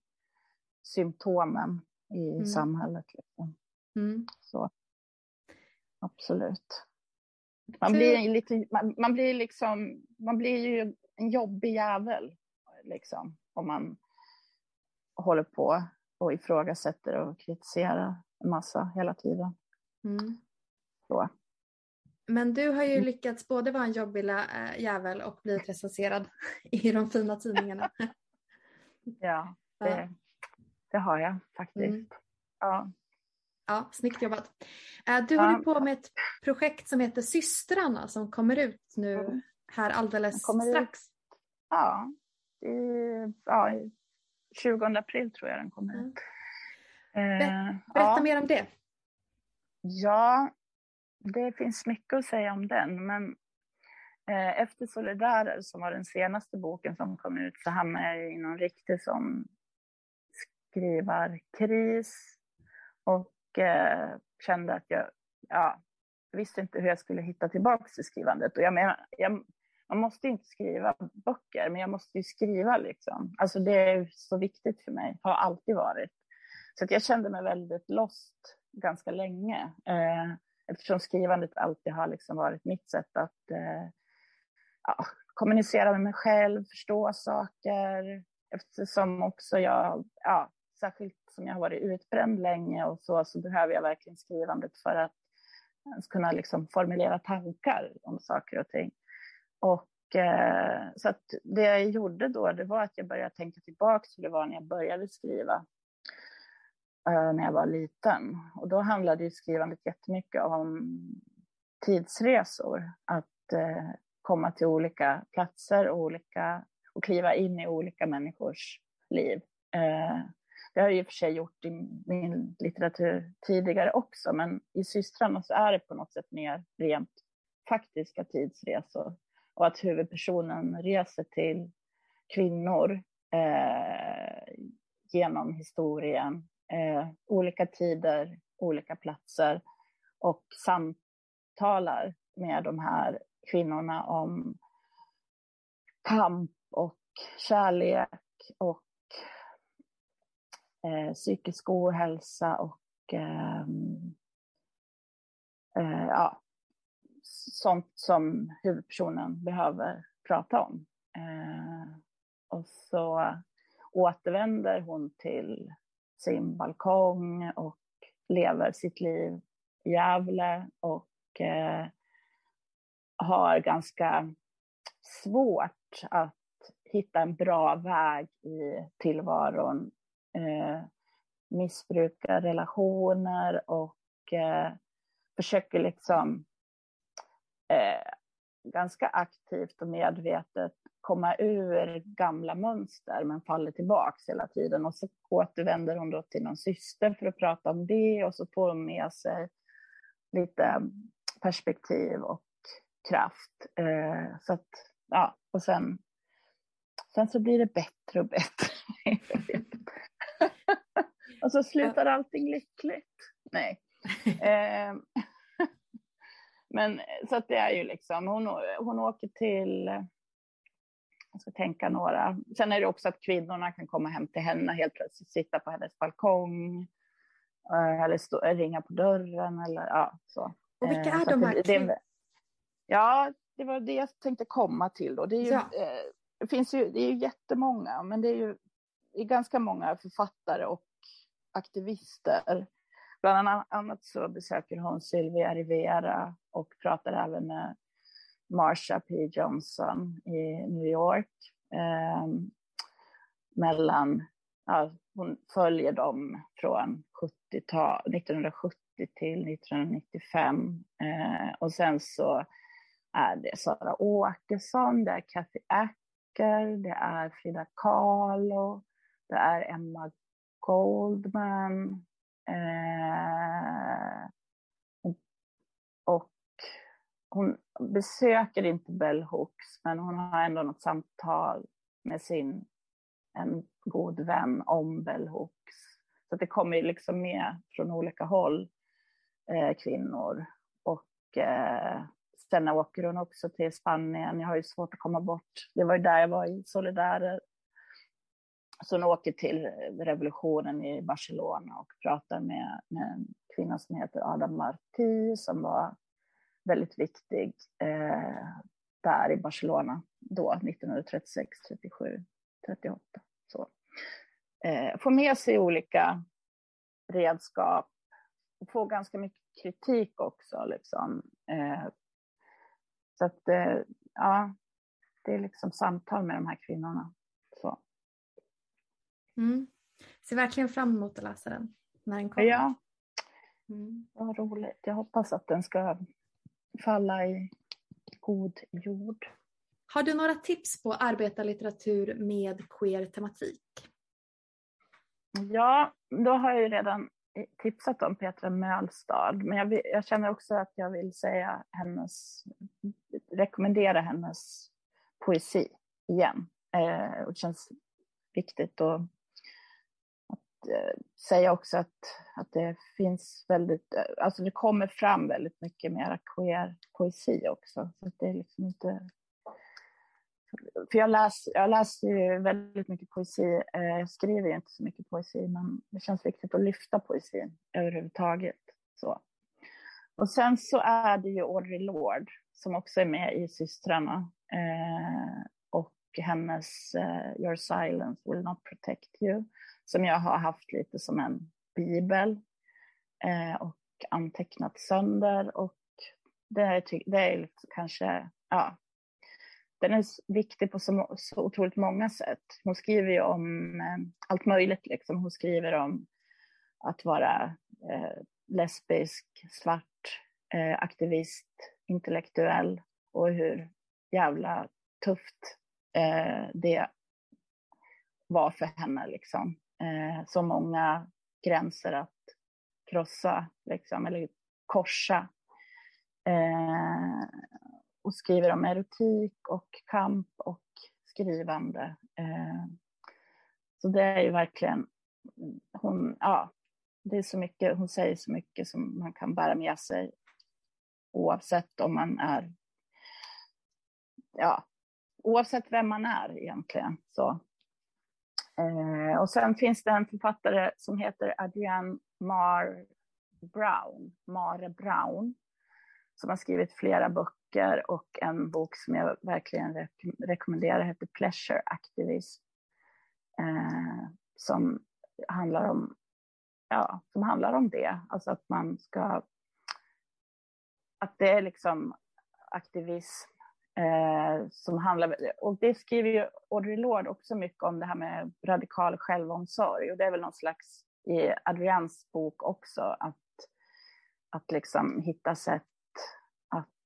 symptomen i mm. samhället. Liksom. Mm. Så. Absolut. Man blir, lite, man, man, blir liksom, man blir ju en jobbig jävel liksom, om man håller på och ifrågasätter och kritiserar en massa hela tiden. Mm. Så. Men du har ju mm. lyckats både vara en jobbig äh, jävel och bli recenserad i de fina tidningarna. ja, det, det har jag faktiskt. Mm. ja. Ja, snyggt jobbat. Du ja. håller på med ett projekt som heter Systrarna som kommer ut nu mm. här alldeles strax. Ut. Ja, i, ja, 20 april tror jag den kommer mm. ut. Eh, Berätta ja. mer om det. Ja, det finns mycket att säga om den, men eh, efter Solidarer som var den senaste boken som kom ut så hamnade jag i någon riktig som skrivarkris och eh, kände att jag, ja, visste inte hur jag skulle hitta tillbaka till skrivandet. Och jag menar, jag, man måste inte skriva böcker, men jag måste ju skriva liksom. Alltså det är så viktigt för mig, har alltid varit. Så att jag kände mig väldigt lost ganska länge. Eh, eftersom skrivandet alltid har liksom varit mitt sätt att eh, ja, kommunicera med mig själv, förstå saker. Eftersom också jag, ja, särskilt som jag har varit utbränd länge och så, så behöver jag verkligen skrivandet för att kunna liksom formulera tankar om saker och ting. Och eh, så att det jag gjorde då, det var att jag började tänka tillbaka hur det var när jag började skriva eh, när jag var liten. Och då handlade ju skrivandet jättemycket om tidsresor. Att eh, komma till olika platser och, olika, och kliva in i olika människors liv. Eh, det har jag i och för sig gjort i min litteratur tidigare också, men i Systrarna så är det på något sätt mer rent faktiska tidsresor. Och att huvudpersonen reser till kvinnor eh, genom historien, eh, olika tider, olika platser och samtalar med de här kvinnorna om kamp och kärlek och eh, psykisk ohälsa och eh, eh, ja, sånt som huvudpersonen behöver prata om. Eh, och så återvänder hon till sin balkong och lever sitt liv i Gävle och eh, har ganska svårt att hitta en bra väg i tillvaron. Eh, missbrukar relationer och eh, försöker liksom eh, ganska aktivt och medvetet komma ur gamla mönster men faller tillbaks hela tiden. Och så återvänder hon då till någon syster för att prata om det och så får hon med sig lite perspektiv och kraft. Eh, så att, ja, och sen, sen så blir det bättre och bättre. och så slutar allting lyckligt. Nej. Eh, men så att det är ju liksom, hon, hon åker till, jag ska tänka några, sen är det också att kvinnorna kan komma hem till henne helt plötsligt, sitta på hennes balkong, eh, eller stå, ringa på dörren eller ja, så. Och vilka är de här kvinnorna? Ja, det var det jag tänkte komma till då. Det, är ju, ja. eh, det finns ju, det är ju jättemånga, men det är ju det är ganska många författare och aktivister. Bland annat så besöker hon Sylvia Rivera och pratar även med Marsha P Johnson i New York. Eh, mellan, ja, hon följer dem från 70 1970 till 1995. Eh, och sen så är det Sara Åkesson, det är Kathy Acker, det är Frida Kahlo, det är Emma Goldman. Eh, och hon besöker inte Bell Hooks, men hon har ändå något samtal med sin en god vän om Bell Hooks. Så det kommer liksom med från olika håll, eh, kvinnor. Och eh, Sen åker hon också till Spanien. Jag har ju svårt att komma bort. Det var ju där jag var i Solidarer. Så hon åker till revolutionen i Barcelona och pratar med, med en kvinna som heter Adam Marti som var väldigt viktig eh, där i Barcelona då, 1936, 37, 38. Så. Eh, får med sig olika redskap och får ganska mycket kritik också. Liksom. Eh, så att, eh, ja, det är liksom samtal med de här kvinnorna. Mm. Ser verkligen fram emot att läsa den. när den kommer. Ja, mm. vad roligt. Jag hoppas att den ska falla i god jord. Har du några tips på arbetarlitteratur med queer-tematik? Ja, då har jag ju redan tipsat om Petra Mölstad, men jag, jag, känner också att jag vill säga hennes, rekommendera hennes poesi igen. Eh, det känns viktigt att, Eh, säga också att, att det finns väldigt, eh, alltså det kommer fram väldigt mycket mera queer poesi också. Så det är liksom inte för jag läser, jag läser ju väldigt mycket poesi. Eh, jag skriver ju inte så mycket poesi, men det känns viktigt att lyfta poesin överhuvudtaget. Så. Och sen så är det ju Audrey Lorde som också är med i Systrarna. Eh, och hennes eh, Your silence will not protect you, som jag har haft lite som en bibel eh, och antecknat sönder. Och det är, det är kanske, ja, den är viktig på så, så otroligt många sätt. Hon skriver ju om eh, allt möjligt. Liksom. Hon skriver om att vara eh, lesbisk, svart, eh, aktivist, intellektuell och hur jävla tufft eh, det var för henne. Liksom. Eh, så många gränser att krossa, liksom, eller korsa. Eh, och skriver om erotik och kamp och skrivande. Eh, så det är ju verkligen, hon, ja, det är så mycket, hon säger så mycket som man kan bära med sig oavsett om man är, ja, oavsett vem man är egentligen. Så. Eh, och sen finns det en författare som heter Adrienne Mar Brown, Mare Brown, som har skrivit flera böcker och en bok som jag verkligen rek rekommenderar heter Pleasure Activism. Eh, som handlar om ja, som handlar om det, alltså att man ska att det är liksom aktivism eh, som handlar, och det skriver ju Audre Lorde också mycket om det här med radikal självomsorg och det är väl någon slags i Adrians bok också att, att liksom hitta sätt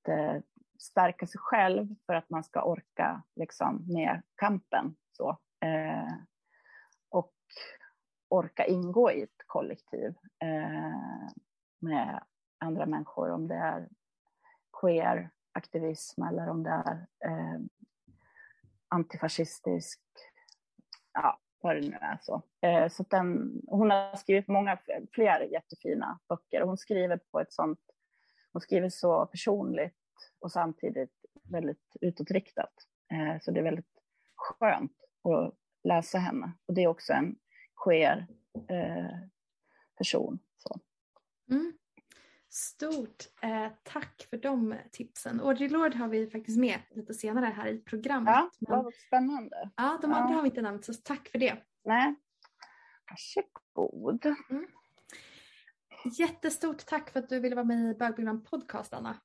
eh, stärka sig själv för att man ska orka liksom, med kampen. Så. Eh, och orka ingå i ett kollektiv eh, med andra människor, om det är queer aktivism eller om det är eh, antifascistisk, ja, vad det nu är. Så, eh, så den, hon har skrivit många fler jättefina böcker och hon skriver på ett sånt hon skriver så personligt och samtidigt väldigt utåtriktat. Eh, så det är väldigt skönt att läsa henne. Och det är också en queer eh, person. Så. Mm. Stort eh, tack för de tipsen. Audrey Lord har vi faktiskt med lite senare här i programmet. Ja, men... vad spännande. Ja, de andra ja. har vi inte nämnt, så tack för det. Nej, varsågod. Mm. Jättestort tack för att du ville vara med i Bögbilen podcast, Anna.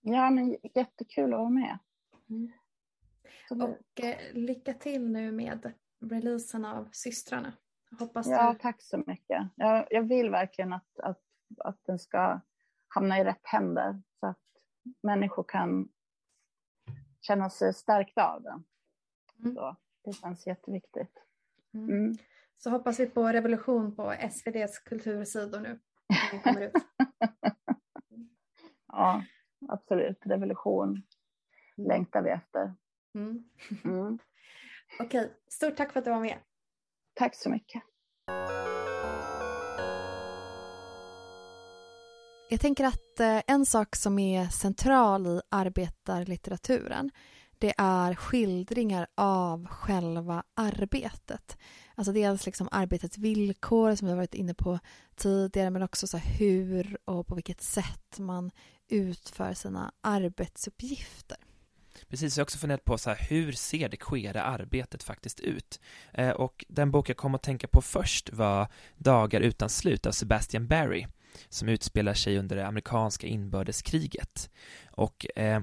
Ja, men jättekul att vara med. Mm. Och eh, lycka till nu med releasen av Systrarna. Hoppas ja, du... tack så mycket. Jag, jag vill verkligen att, att, att den ska hamna i rätt händer så att människor kan känna sig stärkta av den. Mm. Så, det känns jätteviktigt. Mm. mm. Så hoppas vi på revolution på SVDs kultursidor nu. Kommer ut. ja, absolut. Revolution mm. längtar vi efter. Mm. Mm. Okej, stort tack för att du var med. Tack så mycket. Jag tänker att eh, en sak som är central i arbetarlitteraturen det är skildringar av själva arbetet. Alltså dels liksom arbetets villkor som vi har varit inne på tidigare men också så hur och på vilket sätt man utför sina arbetsuppgifter. Precis, jag har också funderat på så här, hur ser det queera arbetet faktiskt ut? Eh, och den bok jag kom att tänka på först var Dagar utan slut av Sebastian Barry som utspelar sig under det amerikanska inbördeskriget. Och eh,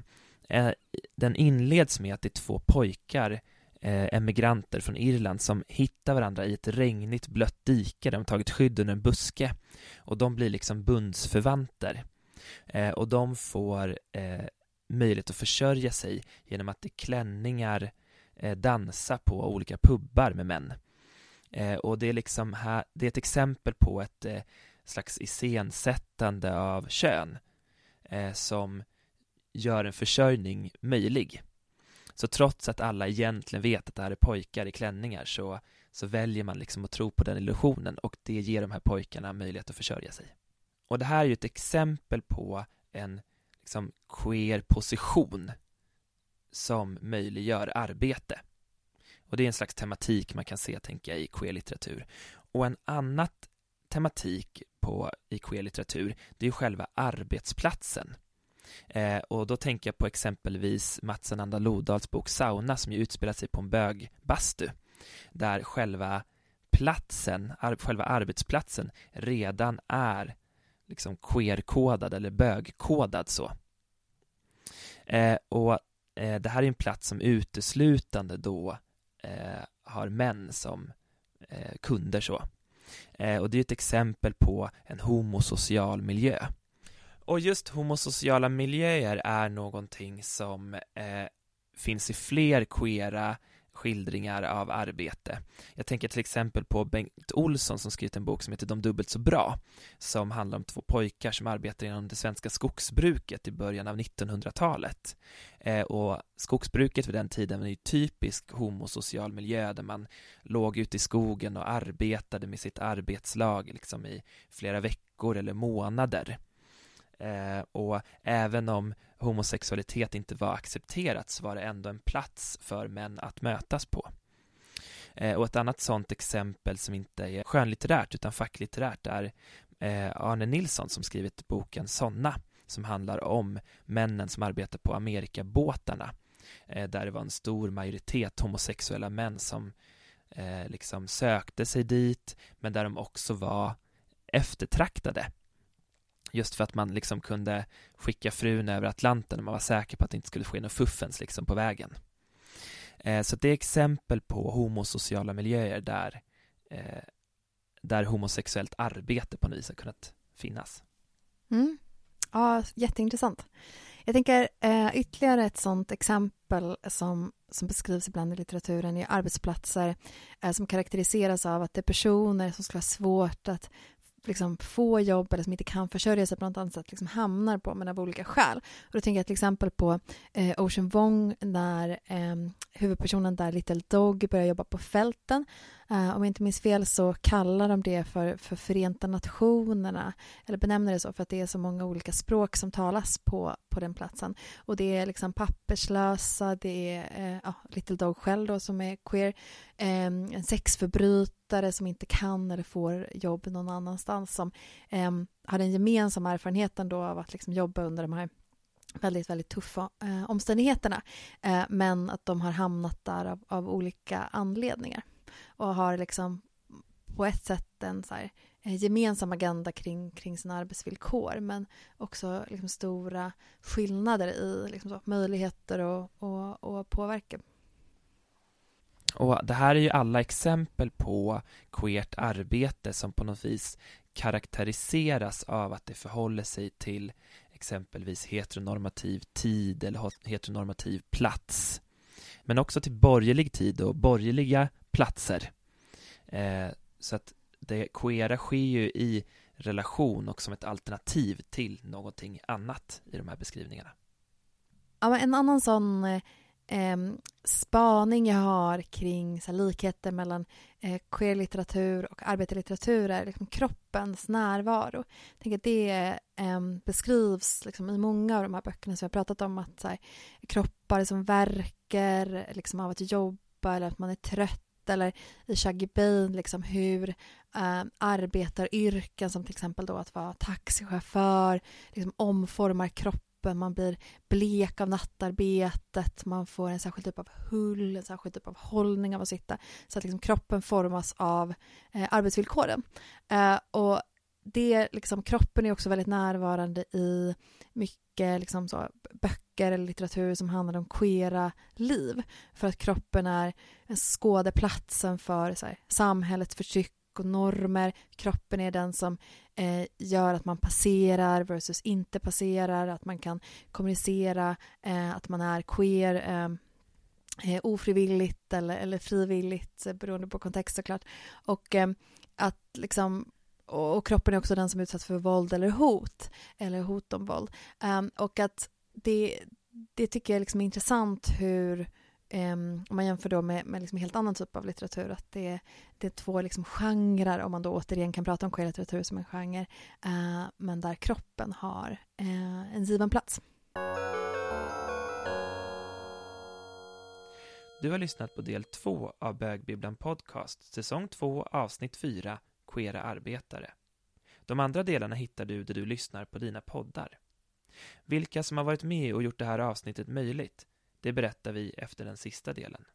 eh den inleds med att det är två pojkar eh, emigranter från Irland som hittar varandra i ett regnigt blött dike. Där de tagit skydd under en buske och de blir liksom bundsförvanter. Eh, och de får eh, möjlighet att försörja sig genom att i klänningar eh, dansa på olika pubbar med män. Eh, och det är liksom här, det är ett exempel på ett eh, slags iscensättande av kön eh, som gör en försörjning möjlig så trots att alla egentligen vet att det här är pojkar i klänningar så, så väljer man liksom att tro på den illusionen och det ger de här pojkarna möjlighet att försörja sig. Och det här är ju ett exempel på en liksom queer position som möjliggör arbete. Och det är en slags tematik man kan se, tänker jag, i queer-litteratur. Och en annat tematik på, i queer-litteratur, det är ju själva arbetsplatsen. Eh, och då tänker jag på exempelvis Mats Ananda Lodals bok Sauna som ju utspelar sig på en bögbastu där själva platsen, ar själva arbetsplatsen redan är liksom queer-kodad eller bögkodad så. Eh, och eh, det här är en plats som uteslutande då eh, har män som eh, kunder så. Eh, och det är ett exempel på en homosocial miljö. Och just homosociala miljöer är någonting som eh, finns i fler queera skildringar av arbete. Jag tänker till exempel på Bengt Olsson som skrivit en bok som heter De dubbelt så bra som handlar om två pojkar som arbetar inom det svenska skogsbruket i början av 1900-talet. Eh, och skogsbruket vid den tiden var ju typisk homosocial miljö där man låg ute i skogen och arbetade med sitt arbetslag liksom i flera veckor eller månader. Eh, och även om homosexualitet inte var accepterat så var det ändå en plats för män att mötas på. Eh, och ett annat sådant exempel som inte är skönlitterärt utan facklitterärt är eh, Arne Nilsson som skrivit boken Sonna som handlar om männen som arbetar på Amerikabåtarna eh, där det var en stor majoritet homosexuella män som liksom sökte sig dit men där de också var eftertraktade Just för att man liksom kunde skicka frun över Atlanten och man var säker på att det inte skulle ske något fuffens liksom på vägen. Eh, så det är exempel på homosociala miljöer där, eh, där homosexuellt arbete på något vis har kunnat finnas. Mm. Ja, jätteintressant. Jag tänker eh, ytterligare ett sådant exempel som, som beskrivs ibland i litteraturen är arbetsplatser eh, som karaktäriseras av att det är personer som skulle ha svårt att liksom få jobb eller som inte kan försörja sig på något annat sätt liksom hamnar på men av olika skäl. Och då tänker jag till exempel på eh, Ocean Wong när eh, huvudpersonen där Little Dog börjar jobba på fälten Uh, om jag inte minns fel så kallar de det för, för Förenta Nationerna eller benämner det så för att det är så många olika språk som talas på, på den platsen. Och det är liksom papperslösa, det är uh, ja, Little Dog själv då som är queer, um, en sexförbrytare som inte kan eller får jobb någon annanstans som um, har den gemensamma erfarenheten då av att liksom jobba under de här väldigt, väldigt tuffa eh, omständigheterna. Eh, men att de har hamnat där av, av olika anledningar och har liksom på ett sätt en så här, eh, gemensam agenda kring, kring sina arbetsvillkor men också liksom stora skillnader i liksom så, möjligheter och, och, och påverkan. Och det här är ju alla exempel på queert arbete som på något vis karaktäriseras av att det förhåller sig till exempelvis heteronormativ tid eller heteronormativ plats. Men också till borgerlig tid och borgerliga platser. Eh, så att det queera sker ju i relation och som ett alternativ till någonting annat i de här beskrivningarna. Ja, men en annan sån eh, spaning jag har kring så här, likheter mellan eh, queer-litteratur och arbetarlitteratur är liksom kroppens närvaro. Jag tänker att det eh, beskrivs liksom, i många av de här böckerna som jag pratat om att så här, kroppar som verkar liksom, av att jobba eller att man är trött eller i Shaggy Bane liksom hur eh, arbetaryrken som till exempel då att vara taxichaufför liksom omformar kroppen, man blir blek av nattarbetet, man får en särskild typ av hull, en särskild typ av hållning av att sitta så att liksom kroppen formas av eh, arbetsvillkoren. Eh, och det, liksom, kroppen är också väldigt närvarande i mycket liksom så, böcker eller litteratur som handlar om queera liv. För att kroppen är skådeplatsen för så här, samhällets förtryck och normer. Kroppen är den som eh, gör att man passerar versus inte passerar, att man kan kommunicera, eh, att man är queer eh, eh ofrivilligt eller, eller frivilligt eh, beroende på kontext såklart. Och eh, att liksom och kroppen är också den som utsätts för våld eller hot eller hot om våld. Um, och att det, det tycker jag liksom är intressant hur Um, om man jämför då med, med liksom helt annan typ av litteratur, att det, det är två liksom genrer, om man då återigen kan prata om queerlitteratur som en genre, uh, men där kroppen har uh, en given plats. Du har lyssnat på del två av Bögbibblan Podcast, säsong två, avsnitt fyra, Queera arbetare. De andra delarna hittar du där du lyssnar på dina poddar. Vilka som har varit med och gjort det här avsnittet möjligt det berättar vi efter den sista delen.